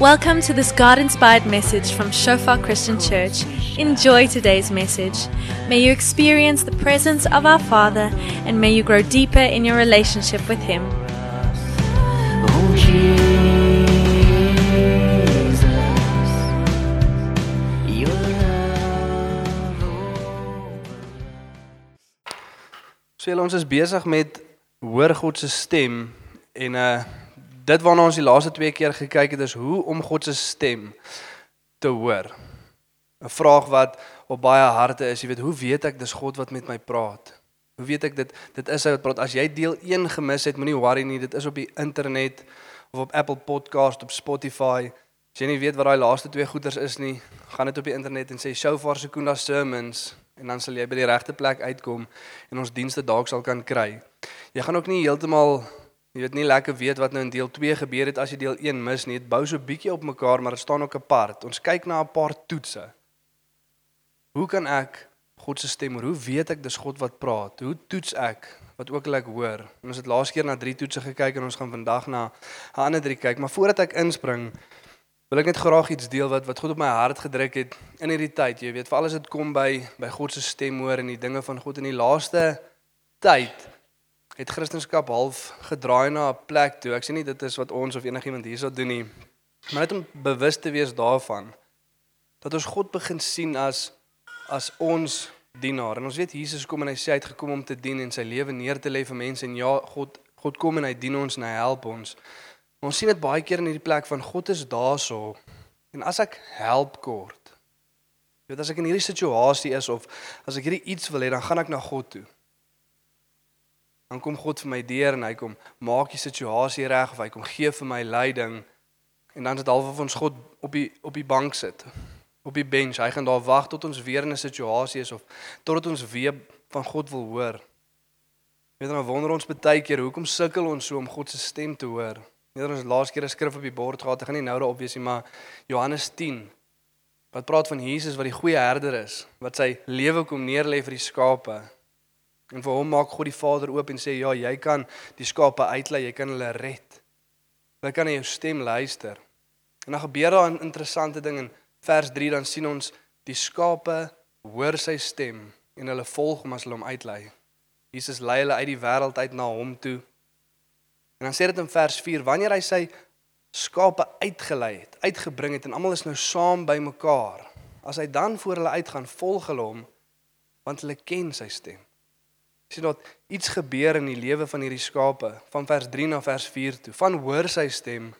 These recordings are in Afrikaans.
Welcome to this God inspired message from Shofar Christian Church. Enjoy today's message. May you experience the presence of our Father and may you grow deeper in your relationship with Him. So ons is besig met hoor God se stem uh dit waarna ons die laaste twee keer gekyk het is hoe om God se stem te hoor. 'n Vraag wat op baie harte is, jy weet, hoe weet ek dis God wat met my praat? Hoe weet ek dit dit is hy wat praat? As jy deel 1 gemis het, moenie worry nie, dit is op die internet of op Apple Podcast, op Spotify. As jy nie weet wat daai laaste twee goeters is nie, gaan dit op die internet en sê Shofar Sekunda Sermons en dan sal jy by die regte plek uitkom en ons dienste dalk sal kan kry. Jy gaan ook nie heeltemal jy weet nie lekker weet wat nou in deel 2 gebeur het as jy deel 1 mis nie. Dit bou so bietjie op mekaar, maar dit staan ook apart. Ons kyk na 'n paar toetse. Hoe kan ek God se stem hoor? Hoe weet ek dis God wat praat? Hoe toets ek wat ook al ek hoor? En ons het laas keer na drie toetse gekyk en ons gaan vandag na 'n ander drie kyk, maar voordat ek inspring wil ek net graag iets deel wat wat God op my hart gedruk het in hierdie tyd. Jy weet, veral as dit kom by by God se stem hoor en die dinge van God in die laaste tyd het Christendom half gedraai na 'n plek toe. Ek sê nie dit is wat ons of enigiemand hierso doen nie, maar net om bewus te wees daarvan dat ons God begin sien as as ons dienaar. En ons weet Jesus kom en hy sê hy het gekom om te dien en sy lewe neer te lê vir mense en ja, God God kom en hy dien ons en hy help ons. Maar ons sien dit baie keer in hierdie plek van God is daarso en as ek help kort. Jy weet as ek in hierdie situasie is of as ek hierdie iets wil hê, dan gaan ek na God toe dan kom God vir my deur en hy kom maak die situasie reg of hy kom gee vir my leiding. En dan is dit half of ons God op die op die bank sit op die bench. Hy gaan daar wag tot ons weer in 'n situasie is of totdat ons weer van God wil hoor. Weet dan wonder ons baie keer hoekom sukkel ons so om God se stem te hoor? Weet ons laas keer 'n skrif op die bord gehad. Ek gaan nie nou daarop wees nie maar Johannes 10 wat praat van Jesus wat die goeie herder is wat sy lewe kom neerlê vir die skape En vir hom maak God die Vader oop en sê ja, jy kan die skape uitlei, jy kan hulle red. Hulle kan na jou stem luister. En dan gebeur daar 'n interessante ding in vers 3 dan sien ons die skape hoor sy stem en hulle volg hom as hulle hom uitlei. Jesus lei hulle uit die wêreld uit na hom toe. En dan sê dit in vers 4 wanneer hy sy skape uitgelei het, uitgebring het en almal is nou saam by mekaar. As hy dan voor hulle uitgaan, volg hulle hom want hulle ken sy stem sien dat iets gebeur in die lewe van hierdie skape van vers 3 na vers 4 toe. Van hoor sy stem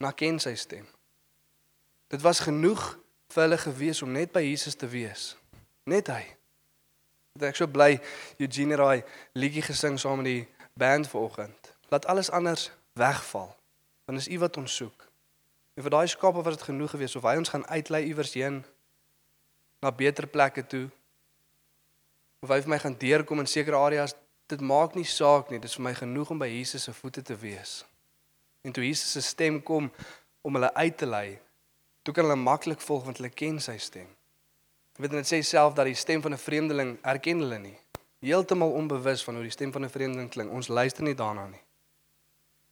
na ken sy stem. Dit was genoeg vir hulle gewees om net by Jesus te wees. Net hy. Dit ek so bly Eugene Raai liedjie gesing saam met die band vanoggend. Laat alles anders wegval. Want is U wat ons soek. En vir daai skape was dit genoeg geweest of hy ons gaan uitlei iewers heen na beter plekke toe of hy vir my gaan deurkom in sekere areas, dit maak nie saak nie. Dit is vir my genoeg om by Jesus se voete te wees. En toe Jesus se stem kom om hulle uit te lei, toe kan hulle maklik volg want hulle ken sy stem. Jy weet dit sê self dat die stem van 'n vreemdeling erken hulle nie. Heeltemal onbewus van hoe die stem van 'n vreemdeling klink. Ons luister nie daarna nie.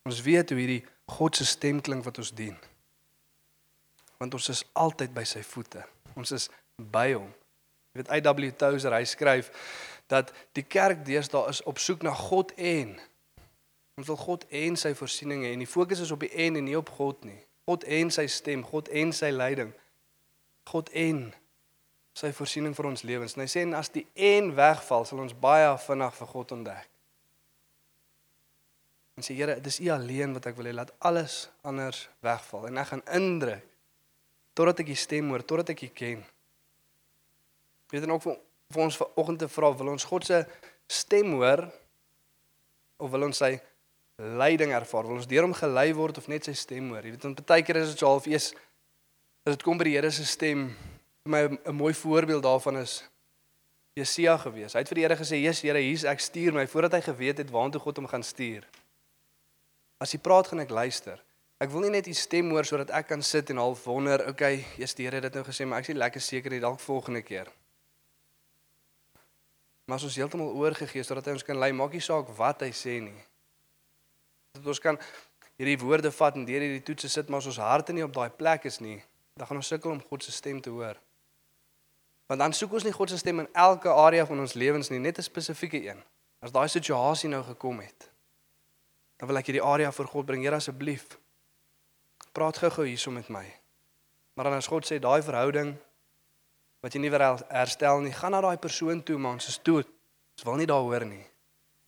Ons weet hoe hierdie God se stem klink wat ons dien. Want ons is altyd by sy voete. Ons is by hom. Jy weet I.W. Tozer, hy skryf dat die kerk deesdae is op soek na God en ons wil God en sy voorsieninge en die fokus is op die en en nie op God nie. God en sy stem, God en sy leiding. God en sy voorsiening vir ons lewens. En hy sê en as die en wegval, sal ons baie vinnig vir God ontdek. En sê Here, dis U alleen wat ek wil hê laat alles anders wegval en ek gaan indruk totdat ek U stem hoor, totdat ek U ken. Weet dan ook vir, vir ons vanoggend te vra, wil ons God se stem hoor of wil ons sy leiding ervaar? Wil ons deur hom gelei word of net sy stem hoor? Jy weet, want baie keer is dit so half eers as dit kom by die Here se stem, vir my 'n mooi voorbeeld daarvan is Jesaja gewees. Hy het vir die Here gesê: "Jesus, Here, hier's ek stuur my," voordat hy geweet het waartoe God hom gaan stuur. As hy praat, gaan ek luister. Ek wil nie net u stem hoor sodat ek kan sit en half wonder, okay, Jesus, die Here het dit nou gesê, maar ek is nie lekker seker nie, dalk volgende keer. Maar as ons heeltemal oorgegee sodat hy ons kan lei, maak nie saak wat hy sê nie. Dat ons kan hierdie woorde vat en deur hierdie toetse sit, maar as ons harte nie op daai plek is nie, dan gaan ons sukkel om God se stem te hoor. Want dan soek ons nie God se stem in elke area van ons lewens nie, net 'n spesifieke een. As daai situasie nou gekom het, dan wil ek hierdie area voor God bring. Here asseblief, praat gou-gou hierso met my. Maar dan as God sê daai verhouding wat jy nie weer herstel nie, gaan na daai persoon toe, ons is toe. Ons wil nie daar hoor nie.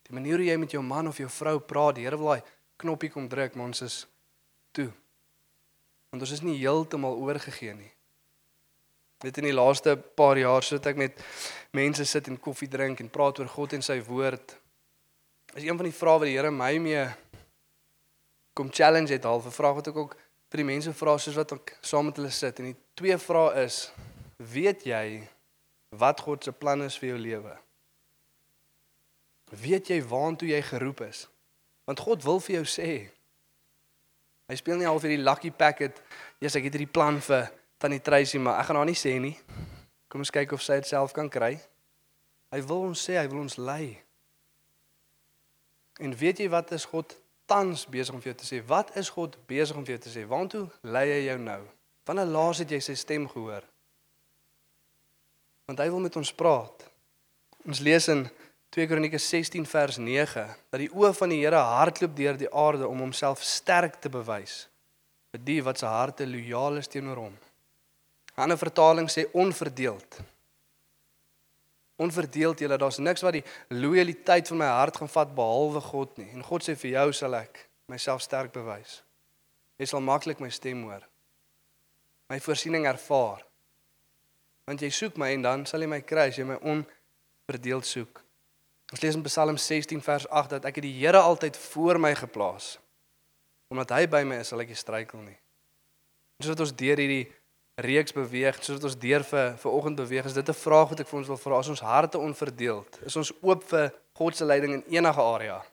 Die manier hoe jy met jou man of jou vrou praat, die Here wil daai knoppie kom druk, maar ons is toe. Want ons is nie heeltemal oorgegee nie. Net in die laaste paar jaar sit ek met mense sit en koffie drink en praat oor God en sy woord. Is een van die vrae wat die Here my mee kom challenge het half 'n vraag wat ek ook vir die mense vra soos wat ek saam met hulle sit en die twee vrae is weet jy wat God se plan is vir jou lewe? Weet jy waartoe jy geroep is? Want God wil vir jou sê. Hy speel nie al vir die lucky packet. Jesus, ek het hierdie plan vir tannie Tracy, maar ek gaan haar nie sê nie. Kom ons kyk of sy dit self kan kry. Hy wil ons sê, hy wil ons lei. En weet jy wat is God tans besig om vir jou te sê? Wat is God besig om vir jou te sê? Waartoe lei hy jou nou? Wanneer laas het jy sy stem gehoor? Want hy wil met ons praat. Ons lees in 2 Kronieke 16 vers 9 dat die oë van die Here hardloop deur die aarde om homself sterk te bewys vir die wat se harte lojaal is teenoor hom. 'n Ander vertaling sê onverdeeld. Onverdeeld julle, daar's niks wat die lojaliteit van my hart gaan vat behalwe God nie. En God sê vir jou sal ek myself sterk bewys. Jy sal maklik my stem hoor. My voorsiening ervaar. Want jy soek my en dan sal jy my kry as jy my onverdeeld soek. Ons lees in Psalm 16 vers 8 dat ek die Here altyd voor my geplaas. Omdat hy by my is, sal ek nie struikel nie. Soos wat ons deur hierdie reeks beweeg, soos wat ons deur vir vir oggend beweeg, is dit 'n vraag wat ek vir ons wil vra. Is ons harte onverdeeld? Is ons oop vir God se leiding in enige area?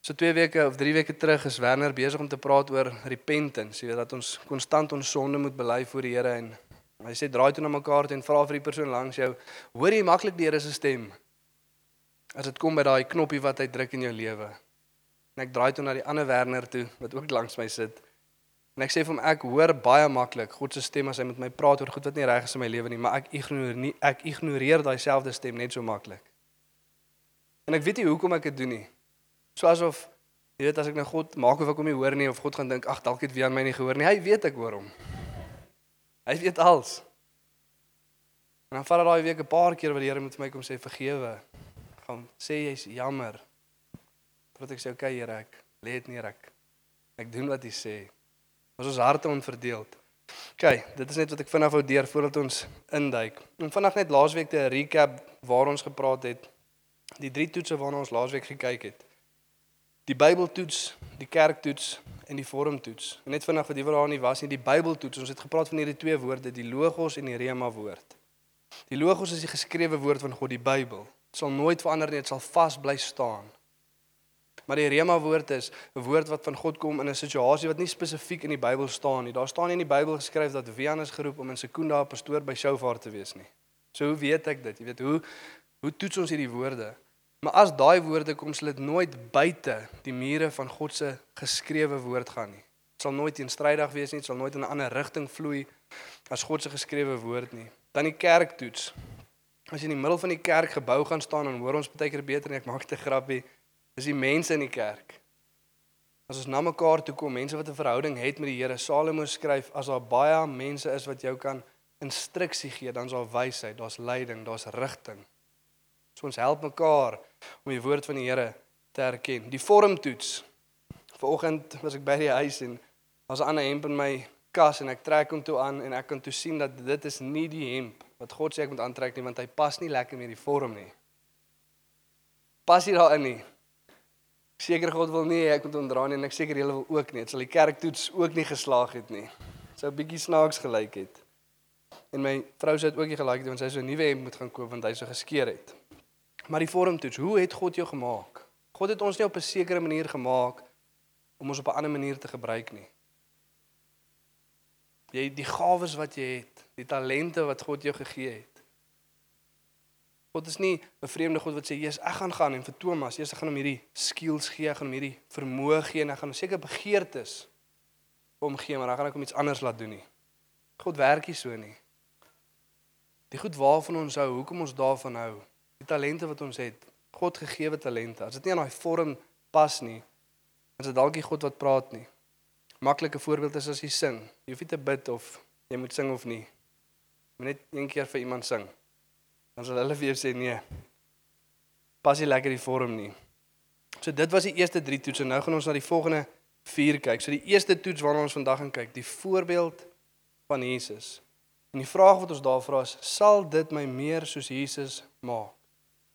So 2 weke of 3 weke terug is Werner besig om te praat oor repentance, jy weet dat ons konstant ons sonde moet bely voor die Here en hy sê draai toe na mekaar toe en vra vir die persoon langs jou, hoor jy maklik die Here se stem? as dit kom by daai knoppie wat hy druk in jou lewe. En ek draai toe na die ander Werner toe wat ook langs my sit. En ek sê vir hom ek hoor baie maklik God se stem as hy met my praat oor goed wat nie reg is in my lewe nie, maar ek ignoreer nie ek ignoreer daai selfde stem net so maklik. En ek weet nie hoekom ek dit doen nie. So asof jy weet as ek nou God maak of ek hom nie hoor nie of God gaan dink ag dalk het wie aan my nie gehoor nie. Hy weet ek hoor hom. Hy weet alles. En dan vat dit daai week 'n paar keer wat die Here met my kom sê vergewe gaan sê jy's jammer. Wat ek sê, okay Here, ek lê dit neer ek. Ek doen wat jy sê. Ons ons harte onverdeeld. Okay, dit is net wat ek vinnig wou deur voordat ons induik. En vanaand net laasweek te recap waar ons gepraat het. Die drie toetse waarna ons laasweek gekyk het. Die Bybeltoets, die kerktoets en die vormtoets. Net vinnig vir die wat daar nie was nie, die Bybeltoets. Ons het gepraat van hierdie twee woorde, die logos en die rema woord. Die logos is die geskrewe woord van God, die Bybel sal nooit verander nie, dit sal vas bly staan. Maar die rema woord is 'n woord wat van God kom in 'n situasie wat nie spesifiek in die Bybel staan nie. Daar staan nie in die Bybel geskryf dat Wian is geroep om in Sekunda 'n pastoor by Shofar te wees nie. So hoe weet ek dit? Jy weet hoe hoe toets ons hierdie woorde? Maar as daai woorde kom, sal dit nooit buite die mure van God se geskrewe woord gaan nie. Dit sal nooit teenstrydig wees nie, dit sal nooit in 'n ander rigting vloei as God se geskrewe woord nie. Dan die kerk toets. As jy in die middel van die kerkgebou gaan staan en hoor ons baie keer beter en ek maak dit 'n grappie, is die mense in die kerk. As ons na mekaar toe kom, mense wat 'n verhouding het met die Here, Salomo skryf as daar baie mense is wat jou kan instruksie gee, dan's daar wysheid, daar's leiding, daar's rigting. So ons help mekaar om die woord van die Here te erken. Die vormtoets. Vanoggend was ek by die huis en was 'n ander hemp in my kas en ek trek hom toe aan en ek kan toe sien dat dit is nie die hemp wat God sê ek moet aantrek nie want hy pas nie lekker met die vorm nie. Pas nie daarin nie. Seker God wil nie ek moet ondra nie en ek seker julle wil ook nie. Dit sal die kerktoets ook nie geslaag het nie. Sou 'n bietjie snaaks gelyk het. En my vrou sê dit ook nie gelyk het want sy so 'n nuwe hemp moet gaan koop want hy so geskeur het. Maar die vormtoets, hoe het God jou gemaak? God het ons nie op 'n sekere manier gemaak om ons op 'n ander manier te gebruik nie. Jy die gawes wat jy het, die talente wat God jou gegee het. God is nie 'n vreemde God wat sê, "Jesus, ek gaan gaan en vir Thomas, Jesus, ek gaan hom hierdie skills gee, ek gaan hom hierdie vermoë gee en ek gaan hom seker begeertes om gee, maar dan gaan ek hom iets anders laat doen nie." God werk nie so nie. Die goed waarvan ons hou, hoekom ons daarvan hou, die talente wat ons het, God gegeewe talente. As dit nie aan daai vorm pas nie, is dit dalk nie God wat praat nie. Maklike voorbeeld is as jy sing. Jy hoef nie te bid of jy moet sing of nie. Jy moet net een keer vir iemand sing. Dan sal hulle vir jou sê nee. Pas nie lekker die vorm nie. So dit was die eerste 3 toetse. Nou gaan ons na die volgende 4 kyk. So die eerste toets waarna ons vandag gaan kyk, die voorbeeld van Jesus. En die vraag wat ons daar vra is, sal dit my meer soos Jesus maak?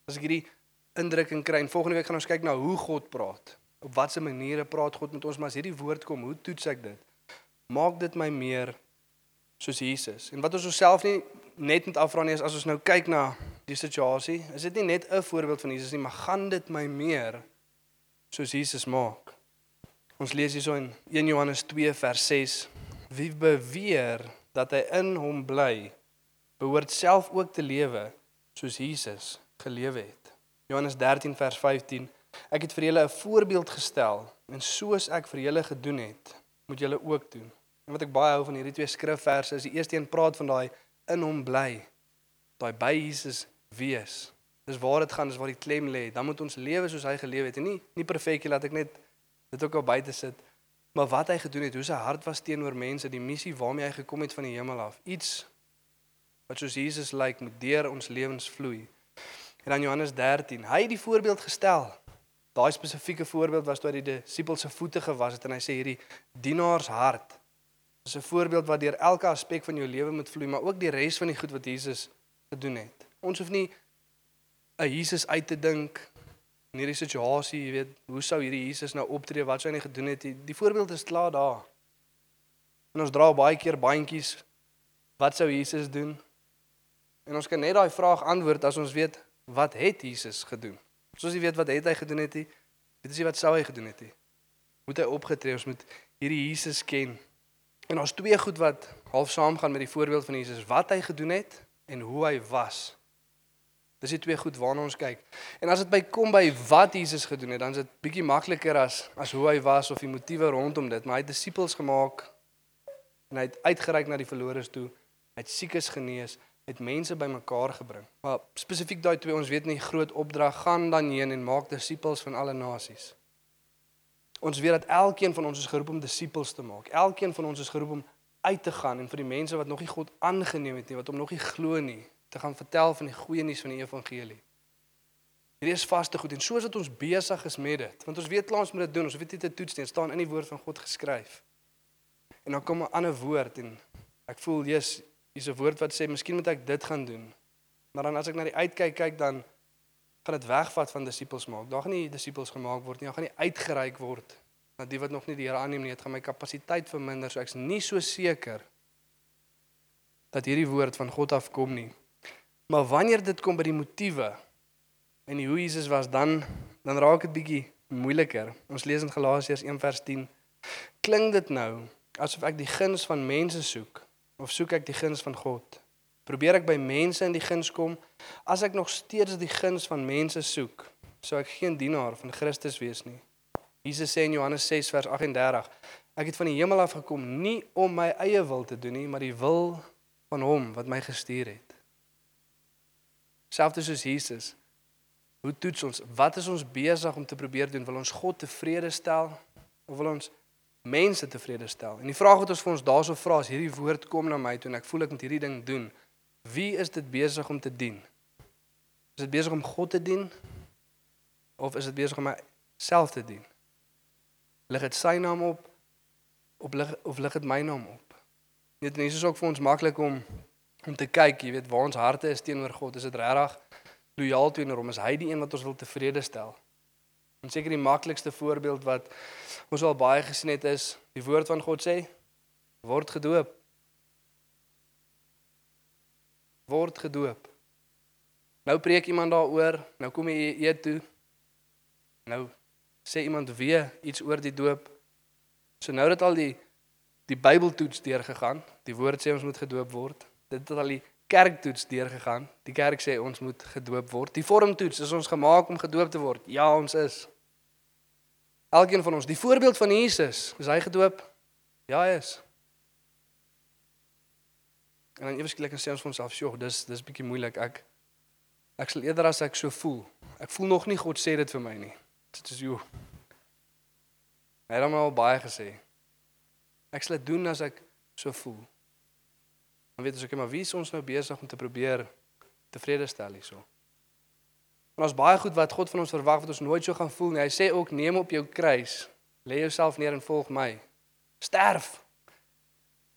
As ek hierdie indrukking kry en volgende week gaan ons kyk na hoe God praat. Op watter maniere praat God met ons, maar as hierdie woord kom, hoe toets ek dit? Maak dit my meer soos Jesus. En wat ons osself nie net moet afvra nie is as ons nou kyk na die situasie, is dit nie net 'n voorbeeld van Jesus nie, maar gaan dit my meer soos Jesus maak? Ons lees hierso in 1 Johannes 2 vers 6: Wie beweer dat hy in hom bly, behoort self ook te lewe soos Jesus gelewe het. Johannes 13 vers 15: Ek het vir julle 'n voorbeeld gestel en soos ek vir julle gedoen het, moet julle ook doen. En wat ek baie hou van hierdie twee skrifverse is die eerste een praat van daai in hom bly. Daai by Jesus wees. Dis waar dit gaan, dis waar die klem lê. Dan moet ons lewe soos hy geleef het en nie nie perfek laat ek net dit ook al buite sit. Maar wat hy gedoen het, hoe sy hart was teenoor mense, die missie waarmee hy gekom het van die hemel af. Iets wat soos Jesus lyk moet deur ons lewens vloei. En dan Johannes 13, hy het die voorbeeld gestel. Daai spesifieke voorbeeld was toe hy die disippels se voete gewas het en hy sê hierdie dienaarshart is 'n voorbeeld wat deur elke aspek van jou lewe moet vloei, maar ook die res van die goed wat Jesus gedoen het. Ons hoef nie 'n Jesus uit te dink in hierdie situasie, jy weet, hoe sou hierdie Jesus nou optree, wat sou hy gedoen het? Die, die voorbeeld is klaar daar. En ons dra baie keer bandjies wat sou Jesus doen? En ons kan net daai vraag antwoord as ons weet wat het Jesus gedoen? Soos jy weet wat het hy gedoen het? Jy weet jy wat sou hy gedoen het? Jy? Moet hy opgetree ons moet hierdie Jesus ken. En ons twee goed wat half saamgaan met die voorbeeld van Jesus, wat hy gedoen het en hoe hy was. Dis die twee goed waarna ons kyk. En as dit by kom by wat Jesus gedoen het, dan is dit bietjie makliker as as hoe hy was of die motiewe rondom dit, maar hy het disippels gemaak en hy het uitgereik na die verlorenes toe. Hy het siekes genees, het mense bymekaar gebring. Maar spesifiek daai twee ons weet nie groot opdrag gaan dan heen en maak disippels van alle nasies. Ons weet dat elkeen van ons is geroep om disippels te maak. Elkeen van ons is geroep om uit te gaan en vir die mense wat nog nie God aangeneem het nie, wat hom nog nie glo nie, te gaan vertel van die goeie nuus van die evangelie. Hierdie is vaste goed en soos wat ons besig is met dit, want ons weet klaar ons moet dit doen, ons hoef dit nie te toets nie, staan in die woord van God geskryf. En dan kom 'n ander woord en ek voel jy's hier's 'n woord wat sê miskien moet ek dit gaan doen. Maar dan as ek na die uitkyk kyk dan gaan dit wegvat van disippels maak. Daar gaan nie disippels gemaak word nie, daar gaan nie uitgereik word na die wat nog nie die Here aanneem nie. Dit gaan my kapasiteit verminder, so ek's nie so seker dat hierdie woord van God afkom nie. Maar wanneer dit kom by die motiewe en die hoe Jesus was, dan dan raak dit bietjie moeiliker. Ons lees in Galasiërs 1:10. Klink dit nou asof ek die guns van mense soek of soek ek die guns van God? Probeer ek by mense in die guns kom? As ek nog steeds die guns van mense soek, sou ek geen dienaar van Christus wees nie. Jesus sê in Johannes 6 vers 38: Ek het van die hemel af gekom nie om my eie wil te doen nie, maar die wil van hom wat my gestuur het. Selfs soos Jesus. Hoe toets ons? Wat is ons besig om te probeer doen? Wil ons God tevrede stel of wil ons mense tevrede stel? En die vraag wat ons vir ons daarso vra is hierdie woord kom na my toe en ek voel ek moet hierdie ding doen. Wie is dit besig om te dien? Is dit besig om God te dien of is dit besig om myself te dien? Lig dit sy naam op of lig of lig dit my naam op? Net en dit is ook vir ons maklik om om te kyk, jy weet, waar ons harte is teenoor God. Is dit regtig lojaal teenoor hom? Is hy die een wat ons wil tevrede stel? En seker die maklikste voorbeeld wat ons al baie gesien het is die woord van God sê word gedoop. Word gedoop. Nou preek iemand daaroor, nou kom jy eet toe. Nou sê iemand weer iets oor die doop. So nou dat al die die Bybeltoets deurgegaan, die woord sê ons moet gedoop word. Dit het al die kerktoets deurgegaan. Die kerk sê ons moet gedoop word. Die vormtoets is ons gemaak om gedoop te word. Ja, ons is. Elkeen van ons, die voorbeeld van Jesus, is hy gedoop? Ja, hy is. En dan ewesklik sê ons vir onsself, "Sjoe, dis dis bietjie moeilik. Ek ek sal eerder as ek so voel. Ek voel nog nie God sê dit vir my nie." Dit is joe. Hy het hom al baie gesê. Ek sal dit doen as ek so voel. Dan weet ons ook maar wie is ons nou besig om te probeer tevrede stel hierso. En ons baie goed wat God van ons verwag wat ons nooit so gaan voel nie. Hy sê ook neem op jou kruis, lê jouself neer en volg my. Sterf.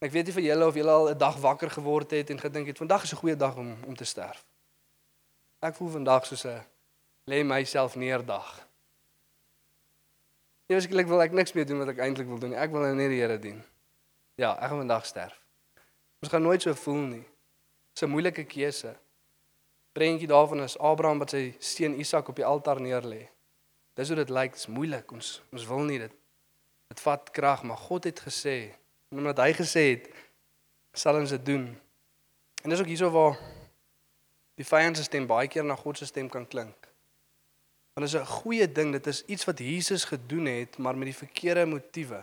Ek weet nie vir julle of julle al 'n dag wakker geword het en gedink het vandag is 'n goeie dag om om te sterf. Ek voel vandag soos 'n lê myself neer dag. Ewerskelik wil ek niks meer doen wat ek eintlik wil doen nie. Ek wil net die Here dien. Ja, ek gaan vandag sterf. Ons gaan nooit so voel nie. Dis 'n moeilike keuse. Prentjie daarvan is Abraham wat sy seun Isak op die altaar neerlê. Dis hoe dit lyk, dit's moeilik. Ons ons wil nie dit. Dit vat krag, maar God het gesê, en omdat hy gesê het, sal ons dit doen. En dis ook hierso waar die vyand se stem baie keer na God se stem kan klink. Want dit is 'n goeie ding, dit is iets wat Jesus gedoen het, maar met die verkeerde motiewe.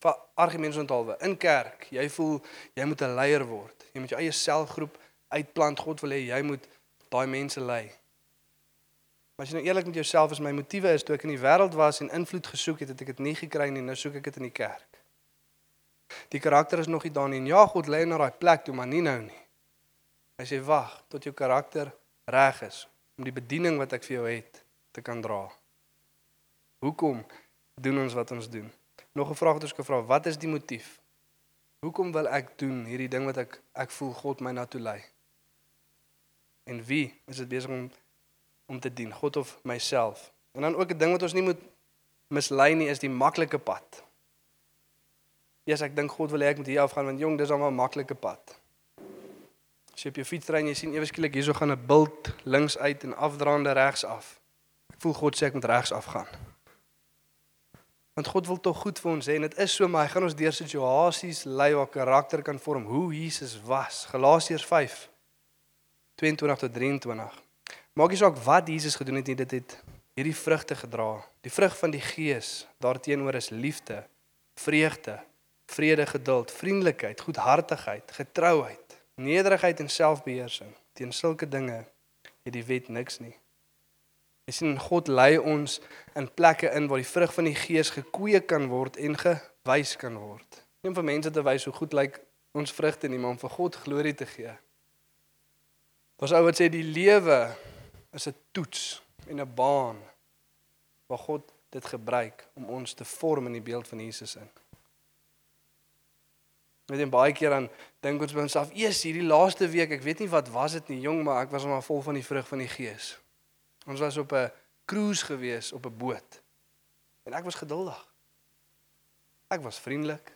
Vir argumente onthaalwe in kerk, jy voel jy moet 'n leier word. Jy moet jou eie selgroep uitplant. God wil hê jy moet daai mense lei. Maar as jy nou eerlik met jouself is, my motiewe is toe ek in die wêreld was en invloed gesoek het, het ek dit nie gekry nie. Nou soek ek dit in die kerk. Die karakter is nog nie daar nie. En ja, God lei na daai plek toe, maar nie nou nie. Hy sê wag tot jou karakter reg is om die bediening wat ek vir jou het te kan dra. Hoekom doen ons wat ons doen? Nog 'n vraag wat ons kan vra, wat is die motief? Hoekom wil ek doen hierdie ding wat ek ek voel God my na toe lei? En wie is dit besig om om te dien, God of myself? En dan ook 'n ding wat ons nie moet mislei nie is die maklike pad. Yes, ek dink God wil hê ek moet hier afgaan want jong, dis almal 'n maklike pad. As jy op jou fiets ry en jy sien ewe skielik hierso gaan 'n bult links uit en afdraande regs af. Ek voel God sê ek moet regs afgaan. Want God wil tog goed vir ons hê en dit is so maar hy gaan ons deur situasies lei waar karakter kan vorm hoe Jesus was. Galasiërs 5 22 tot 23. Maak nie saak wat Jesus gedoen het nie, dit het hierdie vrugte gedra. Die vrug van die Gees daarteenoor is liefde, vreugde, vrede, geduld, vriendelikheid, goedhartigheid, getrouheid, nederigheid en selfbeheersing. Teen sulke dinge het die wet niks nie. Jy sien God lei ons in plekke in waar die vrug van die Gees gekweek kan word en gewys kan word. Nie om vir mense te wys hoe goed lyk ons vrugte nie, maar om vir God glorie te gee. Ons ou wat sê die lewe is 'n toets en 'n baan waar God dit gebruik om ons te vorm in die beeld van Jesus in. Met en baie keer dan dink ons by onsself, "Eers hierdie laaste week, ek weet nie wat was dit nie, jong, maar ek was maar vol van die vrug van die Gees." Ons was op 'n cruise gewees op 'n boot. En ek was geduldig. Ek was vriendelik.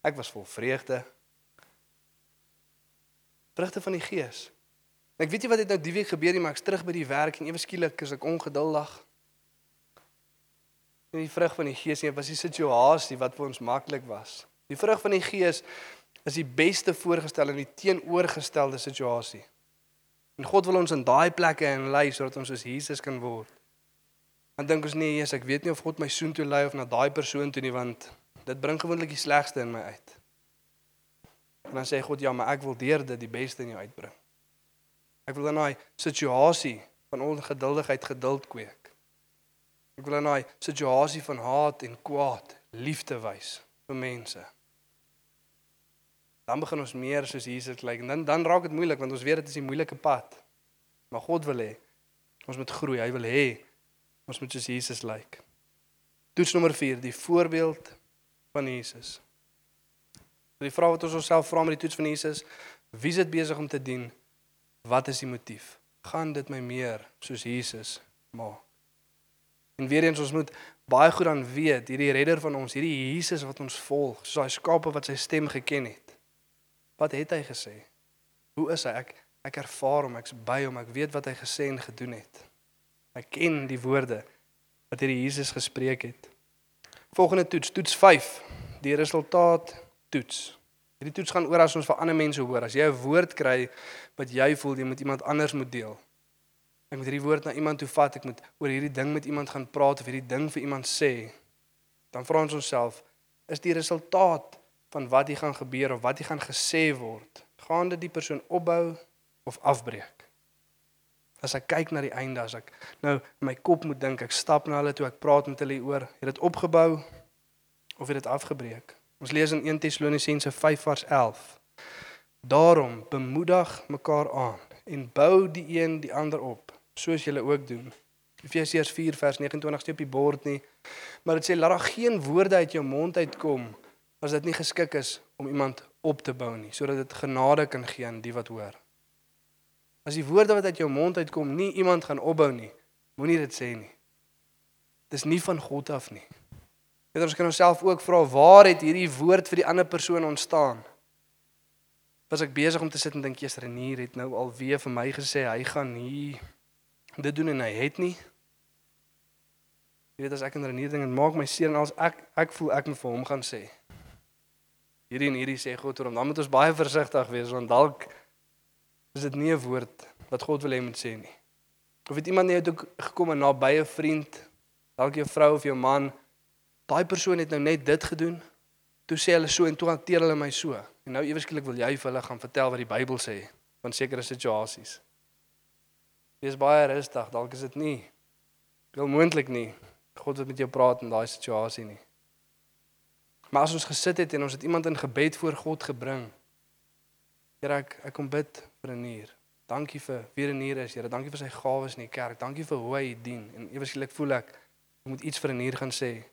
Ek was vol vreugde. Vrugte van die Gees. En ek weet nie wat het nou die week gebeur nie, maar ek's terug by die werk en ewe skielik is ek ongeduldig. En die vrug van die Gees nie was die situasie wat vir ons maklik was. Die vrug van die Gees is die beste voorgestel in die teenoorgestelde situasie. En God wil ons in daai plekke en lei sodat ons soos Jesus kan word. Dan dink ons nee, Jesus, ek weet nie of God my soen toe lei of na daai persoon toe nie want dit bring gewoonlik die slegste in my uit. En dan sê God ja, maar ek wil deur dit die beste in jou uitbring. Ek wil in daai situasie van ongeduldigheid geduld kweek. Ek wil in daai situasie van haat en kwaad liefde wys vir mense. Dan begin ons meer soos Jesus lyk en dan dan raak dit moeilik want ons weet dit is 'n moeilike pad. Maar God wil hê ons moet groei. Hy wil hê ons moet soos Jesus lyk. Toets nommer 4, die voorbeeld van Jesus. Die vraag wat ons onsself vra met die toets van Jesus, wie is dit besig om te dien? Wat is die motief? Gaan dit my meer soos Jesus maak? En weer eens ons moet baie goed aan weet, hierdie redder van ons, hierdie Jesus wat ons volg, soos daai skape wat sy stem geken het. Wat het hy gesê? Hoe is hy? Ek ek ervaar hom, ek's by hom, ek weet wat hy gesê en gedoen het. Ek ken die woorde wat hierdie Jesus gespreek het. Volgende toets, toets 5. Die resultaat toets. Hierdie toets gaan oor as ons vir ander mense hoor. As jy 'n woord kry wat jy voel jy moet iemand anders moet deel. Ek moet hierdie woord na iemand toe vat, ek moet oor hierdie ding met iemand gaan praat of hierdie ding vir iemand sê. Dan vra ons onsself, is die resultaat van wat hier gaan gebeur of wat hier gaan gesê word, gaan dit die persoon opbou of afbreek? As ek kyk na die einde, as ek nou in my kop moet dink, ek stap na hulle toe, ek praat met hulle oor, het dit opgebou of het dit afgebreek? Ons lees in 1 Tessalonisense 5 vers 11. Daarom bemoedig mekaar aan en bou die een die ander op, soos julle ook doen. Efesiërs 4 vers 29 steep op die bord nie. Maar dit sê laat daar geen woorde uit jou mond uitkom as dit nie geskik is om iemand op te bou nie, sodat dit genade kan gee aan die wat hoor. As die woorde wat uit jou mond uitkom nie iemand gaan opbou nie, moenie dit sê nie. Dis nie van God af nie. Weet ons kan onsself ook vra waar het hierdie woord vir die ander persoon ontstaan? Was ek besig om te sit en dink Jesus Renier het nou alweer vir my gesê hy gaan hier dit doen en hy het nie. Jy weet as ek en Renier ding en maak my seer en als ek ek voel ek moet vir hom gaan sê. Hierdie en hierdie sê God oor hom. Dan moet ons baie versigtig wees want dalk is dit nie 'n woord wat God wil hê moet sê nie. Of het iemand net gekom en naby 'n vriend, dalk jou vrou of jou man, daai persoon het nou net dit gedoen. Toe sê hulle so en toe hanteer hulle my so. En nou eweskielik wil jy vir hulle gaan vertel wat die Bybel sê van sekere situasies. Wees baie rustig, dalk is dit nie heel moontlik nie. God wil met jou praat in daai situasie nie. Maar as ons gesit het en ons het iemand in gebed voor God gebring. Here ek ek kom bid vir 'n nier. Dankie vir wie 'n nier is, Here. Dankie vir sy gawes in die kerk. Dankie vir hoe hy dien. En eweskielik voel ek ek moet iets vir 'n nier gaan sê.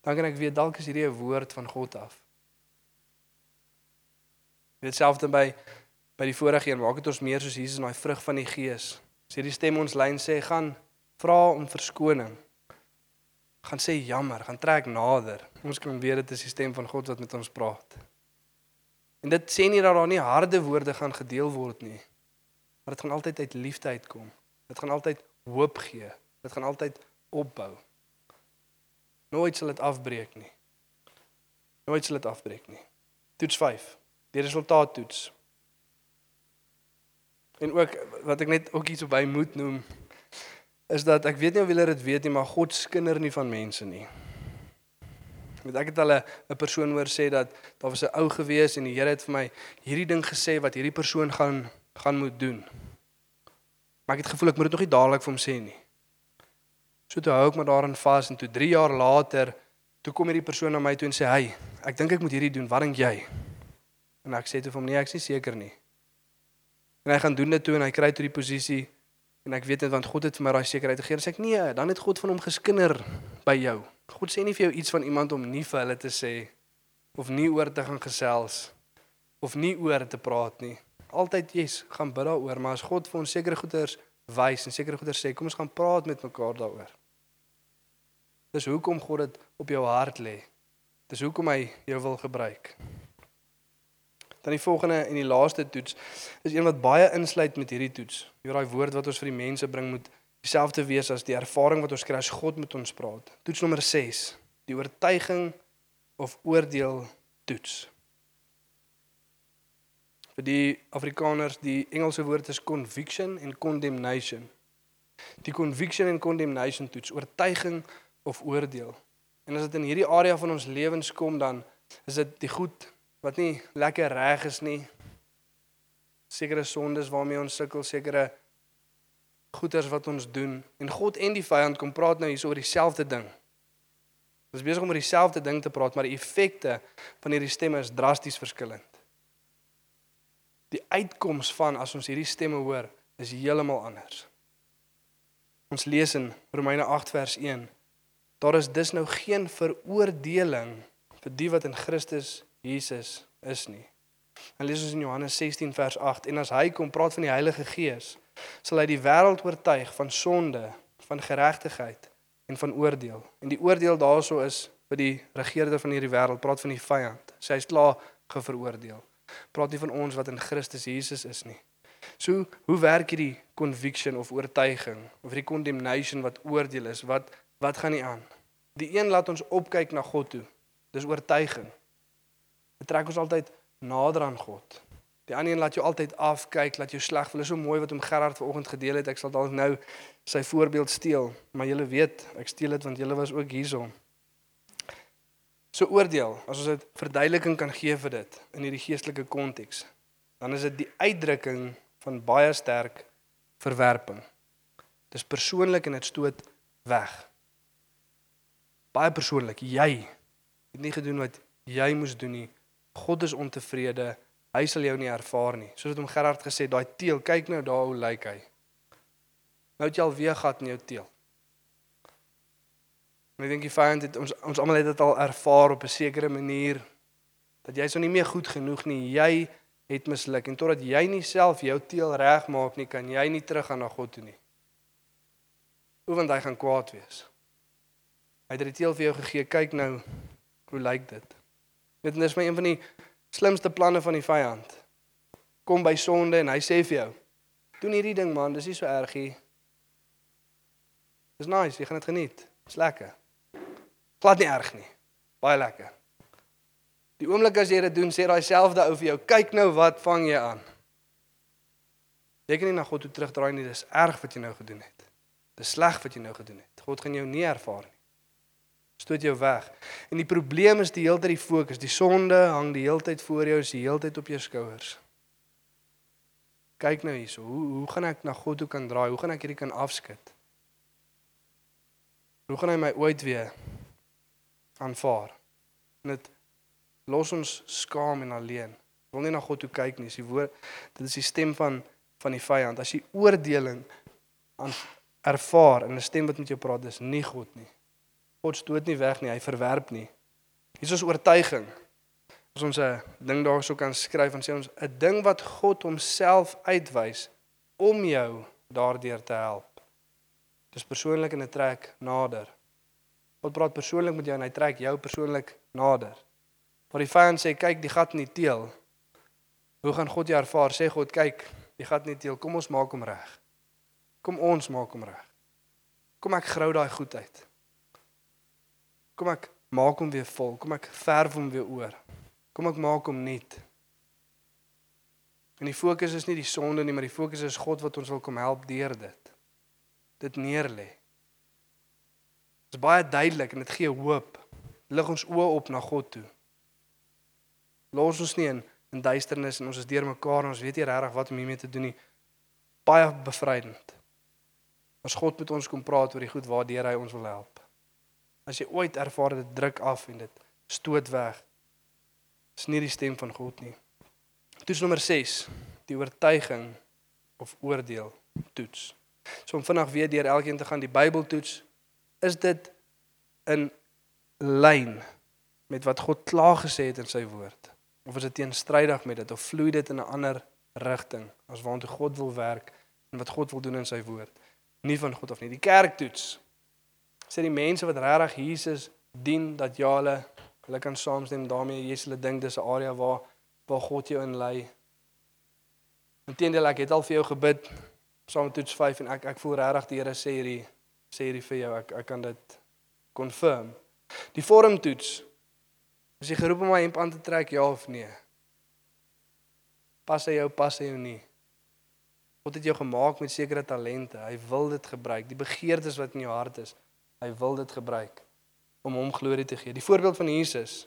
Dan kan ek weet dalk is hierdie 'n woord van God af. Dit selfde by by die vorige een, maak dit ons meer soos Jesus in daai vrug van die Gees. Sê die stem ons lyn sê gaan vra om verskoning gaan sê jammer, gaan trek nader. Ons kan weet dit is die stem van God wat met ons praat. En dit sê nie dat daar nie harde woorde gaan gedeel word nie. Maar dit gaan altyd uit liefde uitkom. Dit gaan altyd hoop gee. Dit gaan altyd opbou. Nooit sal dit afbreek nie. Nooit sal dit afbreek nie. Toets 5. Die resultaat toets. En ook wat ek net ook iets op by moet noem is dat ek weet nie of julle dit weet nie, maar God skinder nie van mense nie. Met ek het al 'n persoon hoor sê dat daar was 'n ou gewees en die Here het vir my hierdie ding gesê wat hierdie persoon gaan gaan moet doen. Maar ek het gevoel ek moet dit nog nie dadelik vir hom sê nie. So toe hou ek maar daarin vas en toe 3 jaar later toe kom hierdie persoon na my toe en sê hy, ek dink ek moet hierdie doen, wat dink jy? En ek sê toe vir hom nee, ek is nie seker nie. En hy gaan doen dit toe en hy kry toe die posisie En ek weet dit want God het vir my daai sekerheid gegee. Sê ek nee, dan het God van hom geskinder by jou. God sê nie vir jou iets van iemand om nie vir hulle te sê of nie oor te gaan gesels of nie oor te praat nie. Altyd jy's gaan bid daaroor, maar as God vir ons sekere goeders wys en sekere goeders sê, kom ons gaan praat met mekaar daaroor. Dis hoekom God dit op jou hart lê. Dis hoekom hy jou wil gebruik. Dan die volgende en die laaste toets is een wat baie insluit met hierdie toets. Hier daai woord wat ons vir die mense bring moet dieselfde wees as die ervaring wat ons kry as God met ons praat. Toets nommer 6, die oortuiging of oordeel toets. Vir die Afrikaners, die Engelse woord is conviction en condemnation. Die conviction en condemnation toets, oortuiging of oordeel. En as dit in hierdie area van ons lewens kom dan is dit die goed wat nie lekker reg is nie. Sekere sondes waarmee ons sukkel, sekere goeters wat ons doen en God en die vyand kom praat nou hier oor dieselfde ding. Ons is besig om oor dieselfde ding te praat, maar die effekte van hierdie stemme is drasties verskillend. Die uitkoms van as ons hierdie stemme hoor, is heeltemal anders. Ons lees in Romeine 8 vers 1. Daar is dus nou geen veroordeling vir die wat in Christus Jesus is nie. En lees ons in Johannes 16 vers 8 en as hy kom praat van die Heilige Gees, sal hy die wêreld oortuig van sonde, van geregtigheid en van oordeel. En die oordeel daarso is vir die regerder van hierdie wêreld, praat van die vyand. Sy is klaar geveroordeel. Praat nie van ons wat in Christus Jesus is nie. So, hoe werk hierdie conviction of oortuiging of die condemnation wat oordeel is? Wat wat gaan nie aan? Die een laat ons opkyk na God toe. Dis oortuiging. Dit trek ons altyd nader aan God. Die ander een laat jou altyd afkyk, laat jou sleg voel. Dit is so mooi wat hom Gerard vanoggend gedeel het. Ek sal dalk nou sy voorbeeld steel, maar julle weet, ek steel dit want julle was ook hierson. So oordeel, as ons dit verduideliking kan gee vir dit in hierdie geestelike konteks, dan is dit die uitdrukking van baie sterk verwerping. Dis persoonlik en dit stoot weg. Baie persoonlik. Jy het nie gedoen wat jy moes doen nie. God is ontevrede. Hy sal jou nie ervaar nie. Soos wat hom Gerard gesê, daai teel, kyk nou daar hoe lyk hy. Nou het jy al weer gat in jou teel. En ek dink die vyand het ons ons almal het dit al ervaar op 'n sekere manier dat jy so nie meer goed genoeg nie. Jy het misluk en totdat jy nie self jou teel regmaak nie, kan jy nie teruggaan na God toe nie. Hoe want hy gaan kwaad wees. Hy het die teel vir jou gegee. Kyk nou hoe lyk dit. Dit is my een van die slimste planne van die vyand. Kom by sonde en hy sê vir jou: "Doen hierdie ding man, dis nie so erg nie. Dis nice, jy gaan dit geniet. Dis lekker." Glad nie erg nie. Baie lekker. Die oomblik as jy dit doen, sê daai selfde ou vir jou, kyk nou wat vang jy aan. Kan nie na God toe terugdraai nie, dis erg wat jy nou gedoen het. Dis sleg wat jy nou gedoen het. God gaan jou nie ervaar nie. Stoot jou weg. En die probleem is die hele tyd die fokus, die sonde hang die hele tyd voor jou, is die hele tyd op jou skouers. Kyk nou hierso, hoe hoe gaan ek na God toe kan draai? Hoe gaan ek hierdie kan afskud? Hoe gaan hy my ooit weer aanvaar. En dit los ons skaam en alleen. Wil nie na God toe kyk nie. Dis die woord dit is die stem van van die vyand. As jy oordeling aan ervaar en 'n stem wat met jou praat, dis nie God nie. God stoot nie weg nie, hy verwerp nie. Hier is ons oortuiging. As ons 'n ding daarso kan skryf en sê ons 'n ding wat God homself uitwys om jou daardeur te help. Dis persoonlik en dit trek nader. God praat persoonlik met jou en hy trek jou persoonlik nader. Maar die vyand sê kyk die gat in die teel. Hoe gaan God jou ervaar? Sê God kyk, die gat in die teel, kom ons maak hom reg. Kom ons maak hom reg. Kom ek grou daai goed uit. Kom ek maak hom weer vol. Kom ek verf hom weer oor. Kom ek maak hom nuut. En die fokus is nie die sonde nie, maar die fokus is God wat ons wil kom help deur dit. Dit neerlê. Dit is baie duidelik en dit gee hoop. Lig ons oë op na God toe. Los ons nie in in duisternis en ons is deurmekaar en ons weet nie regtig wat om hiermee te doen nie. Baie bevrydend. As God met ons kom praat oor die goed waardeur hy ons wil help. As jy ooit ervaar dit druk af en dit stoot weg. Is nie die stem van God nie. Toets nommer 6, die oortuiging of oordeel toets. So om vinnig weer deur elkeen te gaan die Bybel toets is dit in lyn met wat God klaar gesê het in sy woord? Of is dit teenstrydig met dit of vloei dit in 'n ander rigting as waartoe God wil werk en wat God wil doen in sy woord? Nie van God of nie. Die kerk toets. Sê die mense wat regtig Jesus dien dat ja hulle hulle kan saamstem daarmee Jesus hulle dink dis 'n area waar waar God jou in lei. Inteendeel ek het al vir jou gebid saam toets 5 en ek ek voel regtig die Here sê hierdie sê hierdie vir jou, ek ek kan dit confirm. Die vormtoets. As jy geroep om my hemp aan te trek, ja of nee? Pas hy jou, pas hy jou nie? God het jou gemaak met sekere talente. Hy wil dit gebruik. Die begeertes wat in jou hart is, hy wil dit gebruik om hom glorie te gee. Die voorbeeld van Jesus.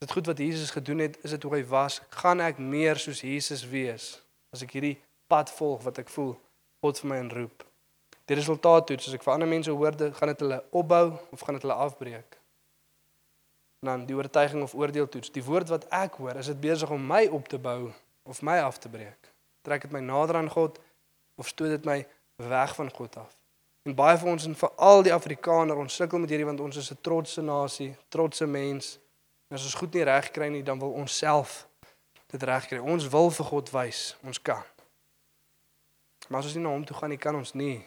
Is dit goed wat Jesus gedoen het? Is dit hoe hy was? Gaan ek meer soos Jesus wees as ek hierdie pad volg wat ek voel God vir my inroep? Die resultaat toets. As ek vir ander mense hoor, gaan dit hulle opbou of gaan dit hulle afbreek? En dan die oortuiging of oordeel toets. Die woord wat ek hoor, is dit besig om my op te bou of my af te breek? Trek dit my nader aan God of stoot dit my weg van God af? En baie van ons en veral die Afrikaner, ons sukkel met hierdie want ons is 'n trotse nasie, trotse mens. En as ons goed nie reg kry nie, dan wil ons self dit reg kry. Ons wil vir God wys, ons kan. Maar as ons nie na hom toe gaan nie, kan ons nie.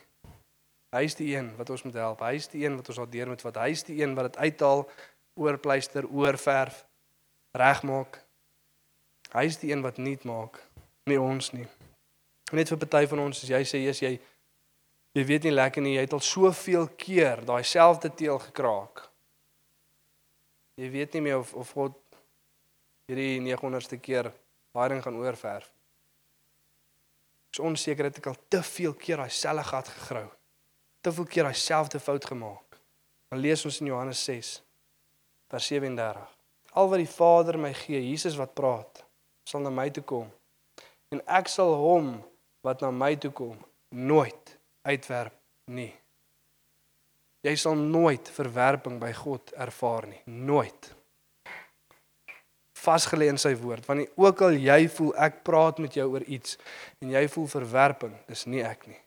Hy is die een wat ons moet help. Hy is die een wat ons daardeur moet wat hy is die een wat dit uithaal, oorpleister, oorverf, regmaak. Hy is die een wat nuut maak, nie ons nie. Net vir party van ons as jy sê jy's jy jy weet nie lekker nie, jy het al soveel keer daai selfde teel gekraak. Jy weet nie meer of of God hierdie 900ste keer daai ding gaan oorverf. Ek is onseker het ek al te veel keer daai selfe gat gegrou. Te veel keer daai selfde fout gemaak. Dan lees ons in Johannes 6 vers 37. Al wat die Vader my gee, Jesus wat praat, sal na my toe kom. En ek sal hom wat na my toe kom nooit uitwerp nie. Jy sal nooit verwerping by God ervaar nie, nooit. Vasgelê in sy woord, want ook al jy voel ek praat met jou oor iets en jy voel verwerping, dis nie ek nie.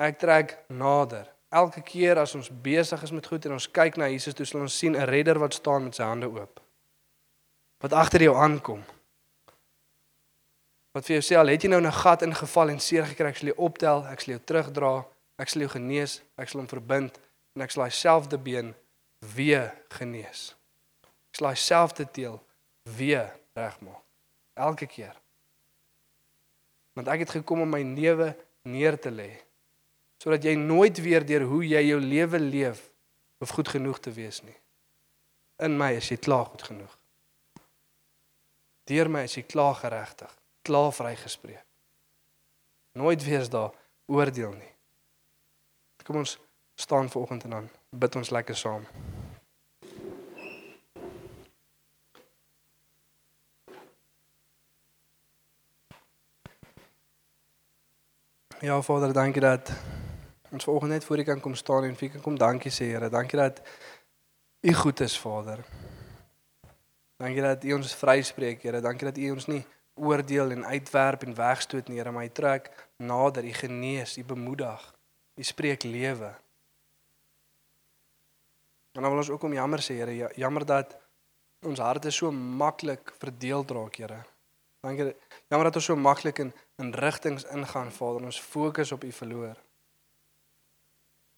Ek trek nader. Elke keer as ons besig is met goed en ons kyk na Jesus, toe sal ons sien 'n redder wat staan met sy hande oop. Wat agter jou aankom. Wat vir jou sê al het jy nou 'n gat ingeval en seer gekry, ek sal jou optel, ek sal jou terugdra, ek sal jou genees, ek sal hom verbind en ek sal daai selfde been weer genees. Ek sal daai selfde teel weer regmaak. Elke keer. Want ek het gekom om my lewe neer te lê sodat jy nooit weer deur hoe jy jou lewe leef hoef goed genoeg te wees nie. In my is jy klaar goed genoeg. Deur my is jy klaar geregtig, klaar vrygespreek. Nooit weer is daar oordeel nie. Kom ons staan vanoggend en dan bid ons lekker saam. Ja Vader, dankie dat ons vanoggend net voor U kan kom staan en vir U kan kom dankie sê Here. Dankie dat U goed is Vader. Dankie dat U ons vryspreek Here. Dankie dat U ons nie oordeel en uitwerp en wegstoot nie Here, maar U trek nader, U genees, U bemoedig. U spreek lewe. En dan wil ons ook om jammer sê Here, ja- jammer dat ons harte so maklik verdeel raak Here. Dankie. Jammer dat ons so maklik in in rigtings ingaan, Vader, ons fokus op U verloor.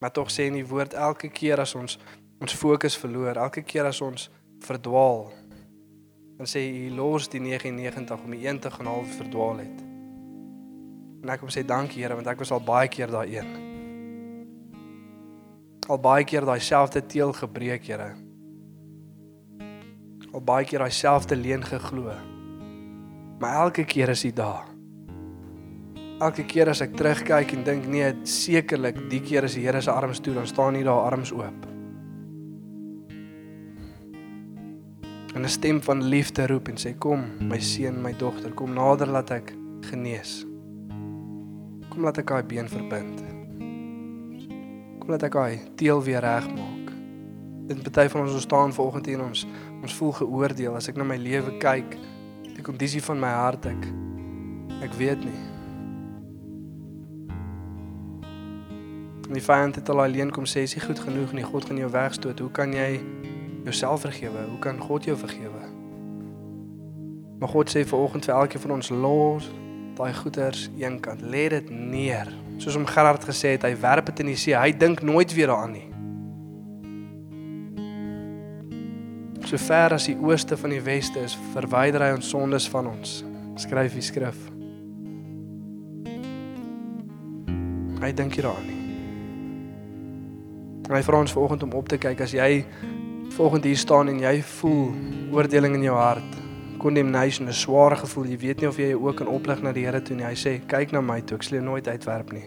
Maar tog sê in die woord elke keer as ons ons fokus verloor, elke keer as ons verdwaal, dan sê U los die 99 om die een te gaan half verdwaal het. En ek kom sê dankie Here want ek was al baie keer daai een. Al baie keer daai selfde teel gebreek, Here. Al baie keer daai selfde leuen geglo. Maar elke keer is hy daar. Elke keer as ek terugkyk en dink nee, sekerlik die keer is die Here se arms toe, dan staan hy daar arms oop. En 'n stem van liefde roep en sê kom, my seun, my dogter, kom nader laat ek genees. Kom laat ek daai been verbind. Kom laat ek daai teel weer regmaak. Dit party van ons ons staan vanoggend hier en ons ons voel geoordeel as ek na my lewe kyk, die kondisie van my hart ek ek weet nie. En die vyand het al alleen kom sê, "Is nie goed genoeg nie. God gaan jou wegstoot. Hoe kan jy jouself vergewe? Hoe kan God jou vergewe?" Maar God sê vanoggend vir elkeen van ons los daai goeders eenkant. Lê dit neer. Soos om Gerard gesê het, hy werp dit in die see. Hy dink nooit weer daaraan nie. So ver as die ooste van die weste is, verwyder hy ons sondes van ons. Skryf die skrif. Hy dink nie daaraan nie. En hy vra ons vanoggend om op te kyk as jy vanoggend hier staan en jy voel oordeling in jou hart, condemnation, 'n sware gevoel, jy weet nie of jy jou ook kan oplig na die Here toe nie. Hy sê, "Kyk na my toe, ek sal jou nooit uitwerp nie."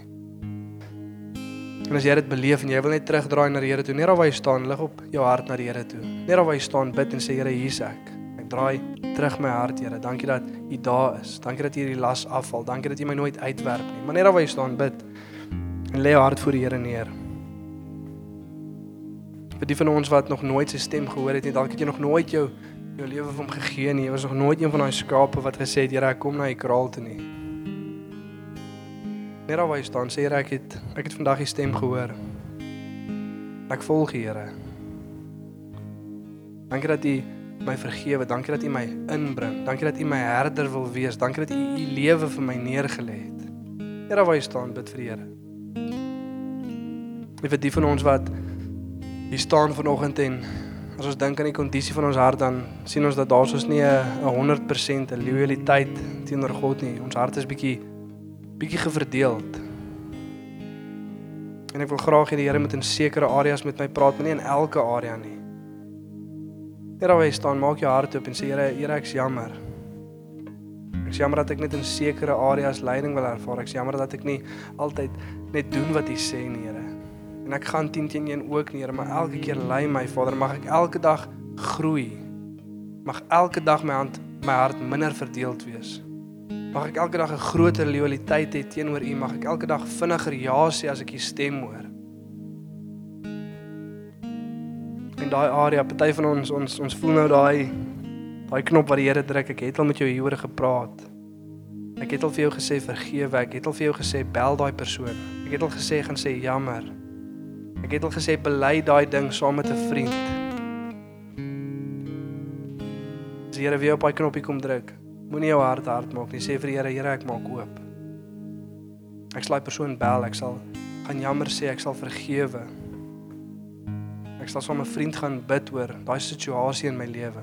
En as jy dit beleef en jy wil net terugdraai na die Here toe, net waar jy staan, lig op jou hart na die Here toe. Net waar jy staan, bid en sê, "Here, hier's ek. Ek draai terug my hart, Here. Dankie dat U daar is. Dankie dat U hierdie las afval. Dankie dat U my nooit uitwerp nie." Maar net waar jy staan, bid en lê jou hart voor die Here neer. Vir die van ons wat nog nooit sy stem gehoor het nie, dalk het jy nog nooit jou jou lewe vir hom gegee nie. Jy was nog nooit een van daai skape wat gesê het, Here, ek kom na u kraal toe nie. Net daar waar jy staan, sê Here, ek het ek het vandag die stem gehoor. Ek volg U, Here. Dankie dat U my vergewe. Dankie dat U my inbring. Dankie dat U my herder wil wees. Dankie dat U U lewe vir my neergelê het. Daar waar jy staan, bid vir die Here. Ek vir die van ons wat hier staan vanoggend en as ons dink aan die kondisie van ons hart dan sien ons dat daar soos nie 'n 100% 'n loyaliteit teenoor God nie. Ons hart is bietjie bietjie geverdeeld. En ek wil graag hê die Here moet in sekere areas met my praat, maar nie in elke area nie. Here waar jy staan, maak jou hart oop en sê Here, Here ek's jammer. Ek's jammer dat ek net in sekere areas leiding wil ervaar. Ek's jammer dat ek nie altyd net doen wat U sê nie, Here. En ek gaan 10 teen 1 ook nie, Here, maar elke keer lei my Vader, mag ek elke dag groei. Mag elke dag my hand my hart minder verdeeld wees. Mag ek elke dag 'n groter loyaliteit hê teenoor U. Mag ek elke dag vinniger ja sê as ek U stem hoor. In daai area, party van ons ons ons voel nou daai daai knop wat die Here druk. Ek het al met jou hieroor gepraat. Ek het al vir jou gesê vergewe. Ek het al vir jou gesê bel daai persoon. Ek het al gesê gaan sê jammer. Ek het al gesê bely daai ding saam met 'n vriend. As die Here weer op daai knoppie kom druk, moenie jou hart hard maak nie. Sê vir die Here, Here, ek maak oop. Ek sal daai persoon bel. Ek sal gaan jammer sê, ek sal vergewe. Ek sal saam met 'n vriend gaan bid oor daai situasie in my lewe.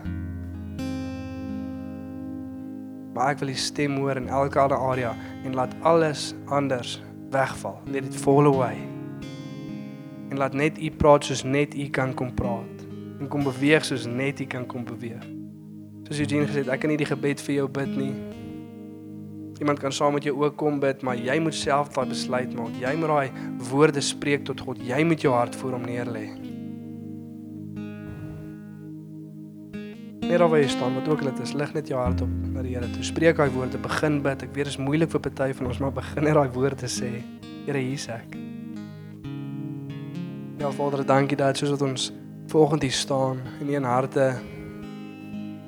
Maar ek wil die stem hoor in elke ander area en laat alles anders wegval. Let it fall away. En laat net u praat soos net u kan kom praat en kom beweeg soos net u kan kom beweeg. Soos Eugene gesê het, ek kan nie die gebed vir jou bid nie. Iemand kan saam met jou ook kom bid, maar jy moet self daai besluit maak. Jy moet daai woorde spreek tot God. Jy moet jou hart voor hom neerlê. Net waar jy staan, wat ook al dit is, lig net jou hart op na die Here toe. Spreek daai woorde, begin bid. Ek weet dit is moeilik vir party van ons, maar begin net daai woorde sê. Here, hier's ek. Ja, Vader, dankie dat soos wat ons vanoggend hier staan in een harte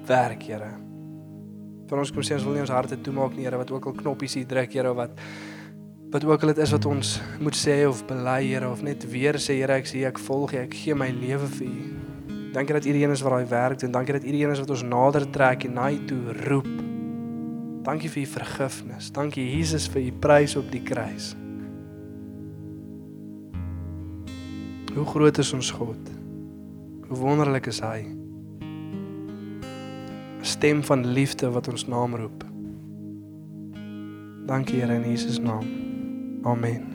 werk, Here. Vir ons kom sê ons wil nie ons harte toemaak nie, Here, wat ook al knoppies hier druk, Here, wat wat ook al dit is wat ons moet sê of bely, Here, of net weer sê, Here, ek sê ek volg U, ek gee my lewe vir U. Dankie dat U die een is wat daai werk doen. Dankie dat U die een is wat ons nader trek en na U toe roep. Dankie vir U vergifnis. Dankie Jesus vir U prys op die kruis. Hoe groot is ons God? Hoe wonderlik is hy? 'n Stem van liefde wat ons naam roep. Dankie Here in Jesus naam. Amen.